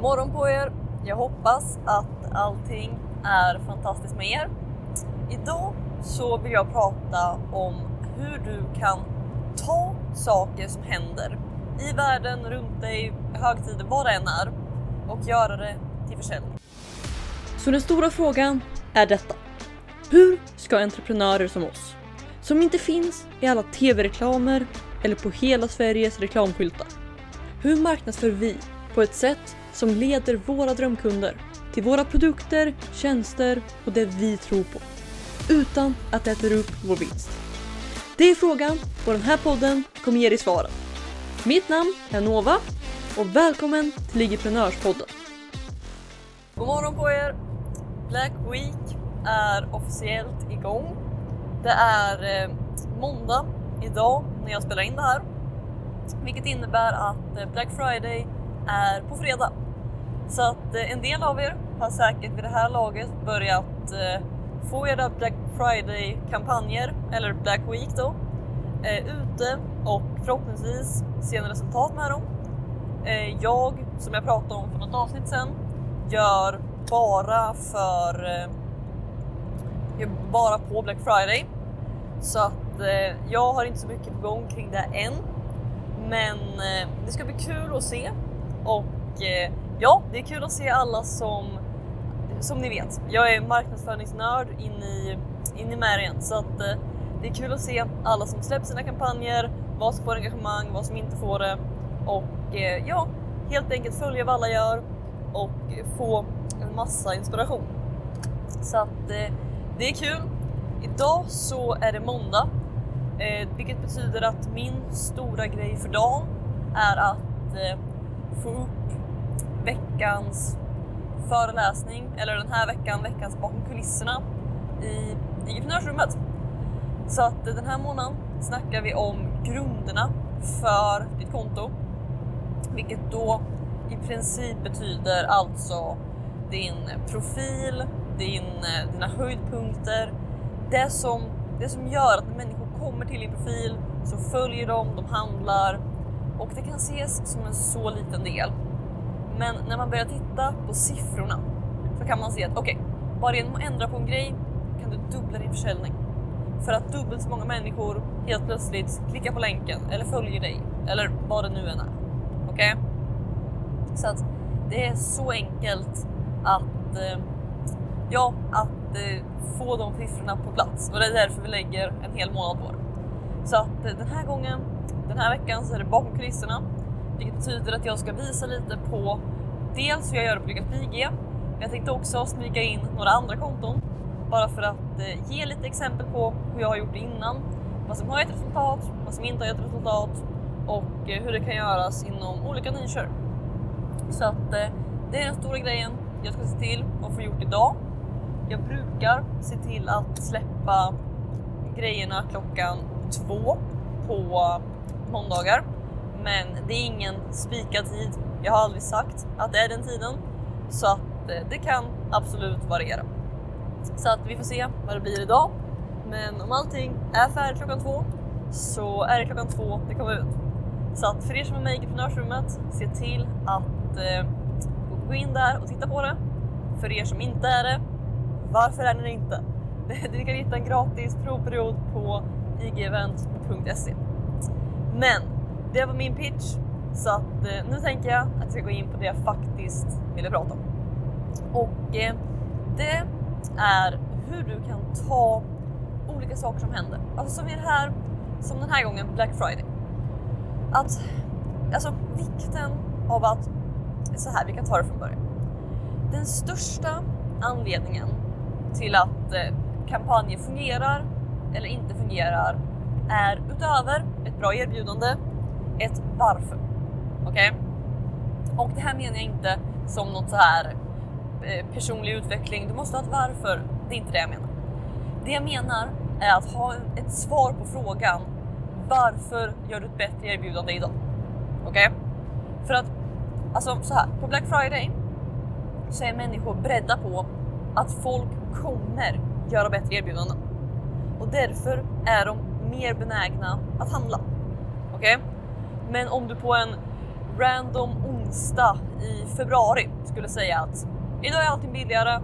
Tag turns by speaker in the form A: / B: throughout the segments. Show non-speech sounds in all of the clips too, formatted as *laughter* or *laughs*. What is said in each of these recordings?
A: Morgon på er! Jag hoppas att allting är fantastiskt med er. Idag så vill jag prata om hur du kan ta saker som händer i världen, runt dig, högtider, vad det än är och göra det till försäljning. Så den stora frågan är detta. Hur ska entreprenörer som oss, som inte finns i alla tv-reklamer eller på hela Sveriges reklamskyltar. Hur marknadsför vi på ett sätt som leder våra drömkunder till våra produkter, tjänster och det vi tror på. Utan att det äter upp vår vinst. Det är frågan och den här podden kommer ge dig svaren. Mitt namn är Nova och välkommen till Ligiprenörspodden. God morgon på er! Black Week är officiellt igång. Det är eh, måndag idag när jag spelar in det här. Vilket innebär att eh, Black Friday är på fredag. Så att eh, en del av er har säkert vid det här laget börjat eh, få era Black Friday-kampanjer, eller Black Week då, eh, ute och förhoppningsvis se resultat med dem. Jag, som jag pratade om för något avsnitt sen, gör bara för bara på Black Friday. Så att eh, jag har inte så mycket på gång kring det än. Men eh, det ska bli kul att se och eh, ja, det är kul att se alla som som ni vet, jag är marknadsföringsnörd in i, in i märgen så att eh, det är kul att se alla som släpper sina kampanjer, vad som får engagemang, vad som inte får det och eh, ja, helt enkelt följa vad alla gör och få en massa inspiration. Så att eh, det är kul. Idag så är det måndag, eh, vilket betyder att min stora grej för dagen är att eh, få upp veckans föreläsning, eller den här veckan, veckans bakom kulisserna i entreprenörsrummet. Så att den här månaden snackar vi om grunderna för ditt konto, vilket då i princip betyder alltså din profil, din, dina höjdpunkter, det som, det som gör att när människor kommer till din profil så följer de, de handlar och det kan ses som en så liten del. Men när man börjar titta på siffrorna så kan man se att okej, okay, bara genom att ändra på en grej kan du dubbla din försäljning. För att dubbelt så många människor helt plötsligt klickar på länken eller följer dig eller vad det nu än är. Okej? Okay? Så att det är så enkelt att, eh, ja, att eh, få de siffrorna på plats och det är därför vi lägger en hel månad på det. Så att eh, den här gången, den här veckan så är det bakom kulisserna, vilket betyder att jag ska visa lite på dels hur jag gör det på Lyckas IG, e, men jag tänkte också smyga in några andra konton. Bara för att eh, ge lite exempel på hur jag har gjort det innan, vad som har gett resultat, vad som inte har gett resultat och eh, hur det kan göras inom olika nischer. Så att eh, det är den stora grejen jag ska se till att få gjort idag. Jag brukar se till att släppa grejerna klockan två på måndagar. Men det är ingen spikad tid. Jag har aldrig sagt att det är den tiden. Så att eh, det kan absolut variera. Så att vi får se vad det blir idag. Men om allting är färdigt klockan två så är det klockan två det kommer ut. Så att för er som är med i entreprenörsrummet, se till att eh, gå in där och titta på det. För er som inte är det, varför är den inte? *laughs* Du kan hitta en gratis provperiod på igevent.se. Men det var min pitch så att eh, nu tänker jag att jag ska gå in på det jag faktiskt ville prata om. Och eh, det är hur du kan ta olika saker som händer. Alltså som är det här, som den här gången Black Friday. Att, alltså vikten av att, så här, vi kan ta det från början. Den största anledningen till att eh, kampanjer fungerar eller inte fungerar är utöver ett bra erbjudande, ett varför. Okej? Okay? Och det här menar jag inte som något så här eh, personlig utveckling. Du måste ha ett varför. Det är inte det jag menar. Det jag menar är att ha ett svar på frågan varför gör du ett bättre erbjudande idag? Okej? Okay? För att alltså så här på Black Friday så är människor beredda på att folk kommer göra bättre erbjudanden. Och därför är de mer benägna att handla. Okej? Okay? Men om du på en random onsdag i februari skulle säga att idag är allting billigare,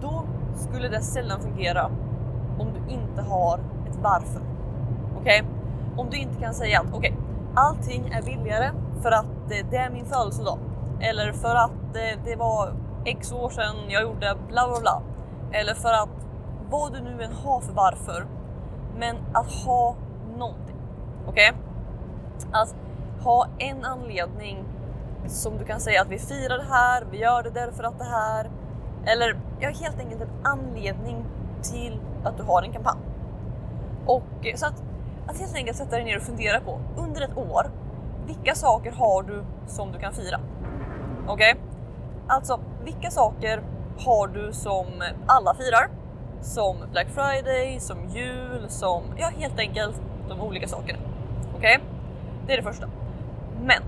A: då skulle det sällan fungera om du inte har ett varför. Okej? Okay? Om du inte kan säga att okej, okay, allting är billigare för att eh, det är min födelsedag eller för att eh, det var x år sedan jag gjorde bla bla bla eller för att vad du nu än har för varför. Men att ha någonting. Okej? Okay? Att ha en anledning som du kan säga att vi firar det här, vi gör det därför att det här. Eller ja, helt enkelt en anledning till att du har en kampanj. Och eh, så att, att helt enkelt sätta dig ner och fundera på under ett år, vilka saker har du som du kan fira? Okej? Okay? Alltså, vilka saker har du som alla firar? Som Black Friday, som jul, som ja, helt enkelt de olika sakerna. Okej? Okay? Det är det första. Men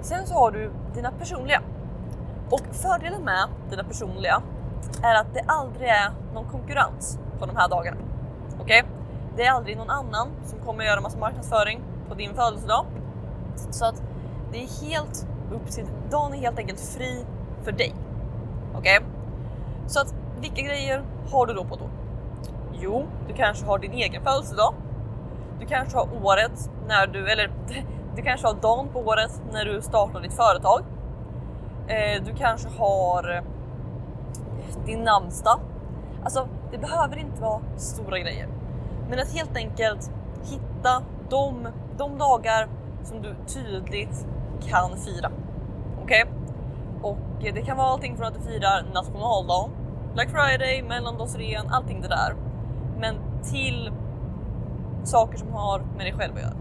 A: sen så har du dina personliga. Och fördelen med dina personliga är att det aldrig är någon konkurrens på de här dagarna. Okej? Okay? Det är aldrig någon annan som kommer göra massa marknadsföring på din födelsedag. Så att det är helt upp till, dagen är helt enkelt fri för dig. Okej? Okay? Så att vilka grejer har du då på då? Jo, du kanske har din egen födelsedag. Du kanske har året när du, eller *laughs* du kanske har dagen på året när du startar ditt företag. Eh, du kanske har eh, din namnsdag. Alltså, det behöver inte vara stora grejer. Men att helt enkelt hitta de, de dagar som du tydligt kan fira. Okej? Okay? Och eh, det kan vara allting från att du firar nationaldagen, Black Friday, mellandagsrean, allting det där. Men till saker som har med dig själv att göra.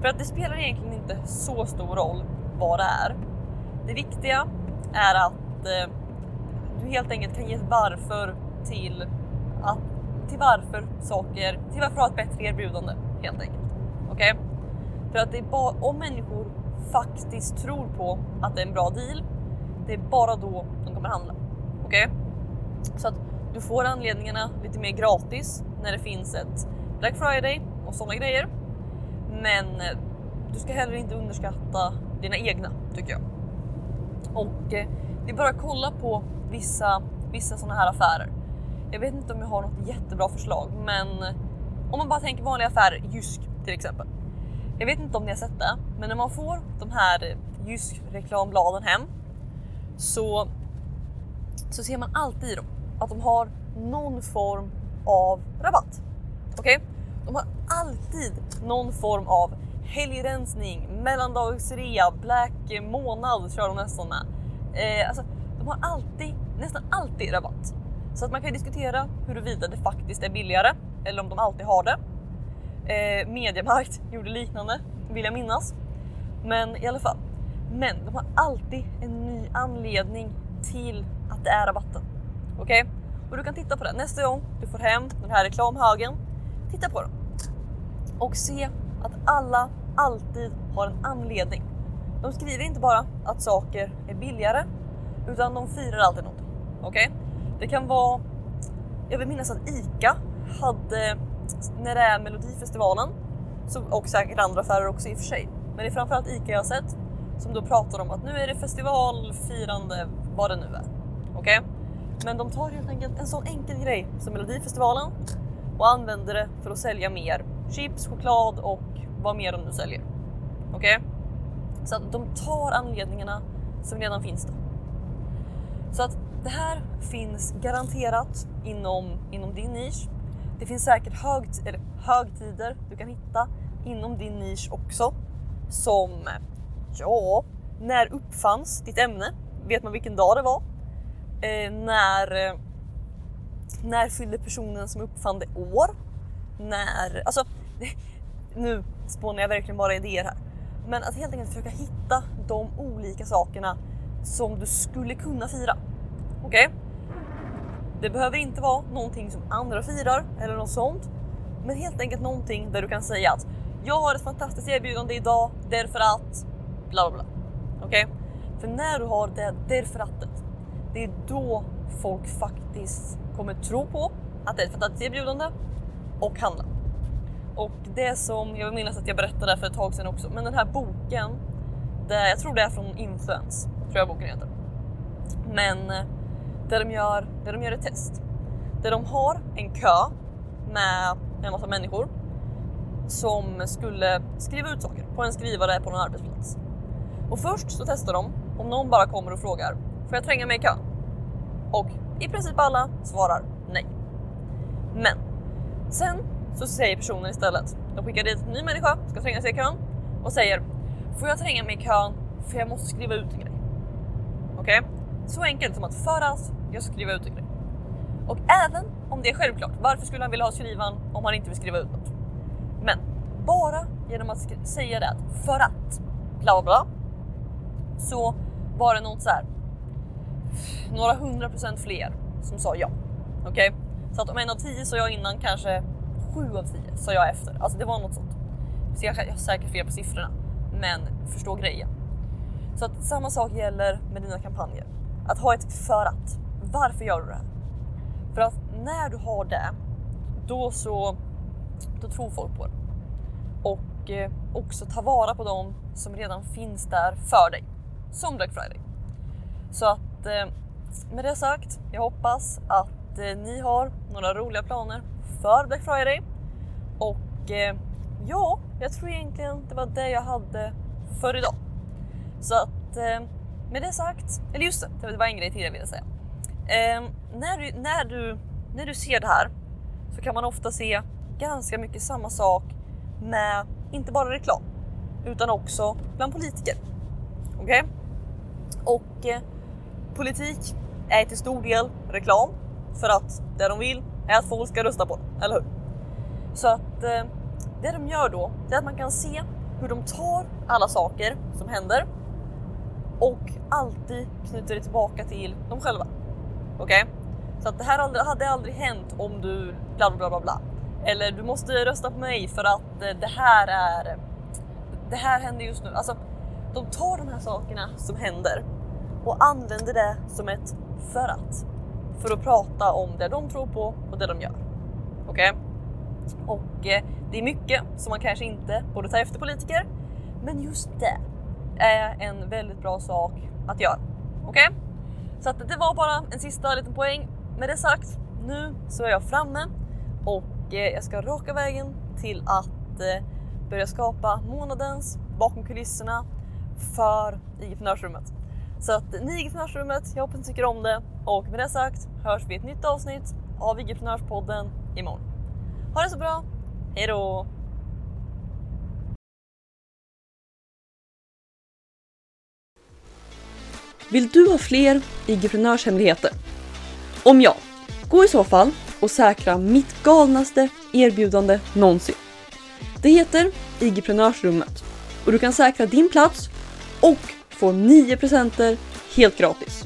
A: För att det spelar egentligen inte så stor roll vad det är. Det viktiga är att eh, du helt enkelt kan ge ett varför till, att, till varför saker, till varför ha ett bättre erbjudande helt enkelt. Okej? Okay? För att det är bara om människor faktiskt tror på att det är en bra deal, det är bara då de kommer handla. Okej? Okay? Så att du får anledningarna lite mer gratis när det finns ett Black Friday och sådana grejer. Men eh, du ska heller inte underskatta dina egna tycker jag. Och eh, det är bara att kolla på vissa, vissa sådana här affärer. Jag vet inte om jag har något jättebra förslag, men eh, om man bara tänker vanliga affärer, Jysk till exempel. Jag vet inte om ni har sett det, men när man får de här eh, Jysk reklambladen hem så, så ser man alltid i dem att de har någon form av rabatt. Okej? Okay? De har alltid någon form av helgrensning, mellandagsrea, black månad kör de nästan med. Eh, alltså, de har alltid, nästan alltid rabatt. Så att man kan diskutera huruvida det faktiskt är billigare eller om de alltid har det. Eh, Mediamarkt *laughs* gjorde liknande, vill jag minnas. Men i alla fall. Men de har alltid en ny anledning till att det är rabatten. Okej? Okay? Och du kan titta på det nästa gång du får hem den här reklamhögen. Titta på den och se att alla alltid har en anledning. De skriver inte bara att saker är billigare utan de firar alltid något. Okej? Okay? Det kan vara. Jag vill minnas att ICA hade när det är Melodifestivalen och säkert andra affärer också i och för sig. Men det är framförallt ICA jag har sett som då pratar om att nu är det festivalfirande vad det nu är. Okej? Okay? Men de tar helt enkelt en sån enkel grej som Melodifestivalen och använder det för att sälja mer chips, choklad och vad mer de nu säljer. Okej? Okay? Så att de tar anledningarna som redan finns då. Så att det här finns garanterat inom, inom din nisch. Det finns säkert hög, eller högtider du kan hitta inom din nisch också. Som, ja, när uppfanns ditt ämne? Vet man vilken dag det var? Eh, när, eh, när fyllde personen som uppfann det år? När, alltså *laughs* nu spånar jag verkligen bara idéer här. Men att helt enkelt försöka hitta de olika sakerna som du skulle kunna fira. Okej? Okay? Det behöver inte vara någonting som andra firar eller något sånt. Men helt enkelt någonting där du kan säga att jag har ett fantastiskt erbjudande idag därför att bla bla bla. Okej? Okay? För när du har det därför att det är då folk faktiskt kommer tro på att det är ett fantastiskt erbjudande och handla. Och det som jag vill minnas att jag berättade för ett tag sedan också, men den här boken det, jag tror det är från Influence, tror jag boken heter. Men eh, det de gör, det de gör ett test. Där de har en kö med en massa människor som skulle skriva ut saker på en skrivare på någon arbetsplats. Och först så testar de om någon bara kommer och frågar Får jag tränga mig i kön? Och i princip alla svarar nej. Men sen så säger personen istället, de skickar dit en ny människa, ska tränga sig i kön och säger Får jag tränga mig i kön för jag måste skriva ut en grej? Okej? Okay? Så enkelt som att för att jag ska skriva ut en grej. Och även om det är självklart, varför skulle han vilja ha skrivan om han inte vill skriva ut något? Men bara genom att säga det för att bla bla bla så var det något så här. Några hundra procent fler som sa ja. Okej, okay? så att om en av tio sa jag innan kanske sju av tio sa jag efter. Alltså det var något sånt. Så jag har säkert fel på siffrorna, men förstå grejen. Så att samma sak gäller med dina kampanjer. Att ha ett för att. Varför gör du det här? För att när du har det, då så då tror folk på det. Och eh, också ta vara på dem som redan finns där för dig. Som Black Friday. Så att eh, med det sagt, jag hoppas att eh, ni har några roliga planer för Black Friday. Och eh, ja, jag tror egentligen det var det jag hade för idag. Så att eh, med det sagt, eller just det, det var en grej till jag ville säga. Ehm, när, du, när, du, när du ser det här så kan man ofta se ganska mycket samma sak med inte bara reklam utan också bland politiker. Okej? Okay? Och eh, politik är till stor del reklam för att det de vill är att folk ska rösta på dem, eller hur? Så att eh, det de gör då, det är att man kan se hur de tar alla saker som händer och alltid knyter det tillbaka till dem själva. Okej? Okay? Så att det här hade aldrig hänt om du bla bla bla bla. Eller du måste rösta på mig för att eh, det här är... Det här händer just nu. Alltså, de tar de här sakerna som händer och använder det som ett för att. För att prata om det de tror på och det de gör. Okej? Okay? Och eh, det är mycket som man kanske inte borde ta efter politiker. Men just det är en väldigt bra sak att göra. Okej? Okay? Så att det var bara en sista liten poäng. Med det sagt, nu så är jag framme och eh, jag ska raka vägen till att eh, börja skapa månadens bakom kulisserna för IG-prenörsrummet. Så att ni i IG-prenörsrummet, jag hoppas ni tycker om det och med det sagt hörs vi i ett nytt avsnitt av IG-prenörspodden imorgon. Ha det så bra, hejdå! Vill du ha fler IG-prenörshemligheter? Om ja, gå i så fall och säkra mitt galnaste erbjudande någonsin. Det heter IG-prenörsrummet och du kan säkra din plats och får 9 presenter helt gratis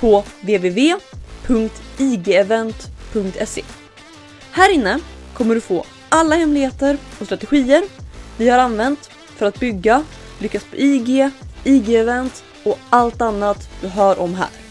A: på www.igevent.se. Här inne kommer du få alla hemligheter och strategier vi har använt för att bygga, lyckas på IG, IG-event och allt annat du hör om här.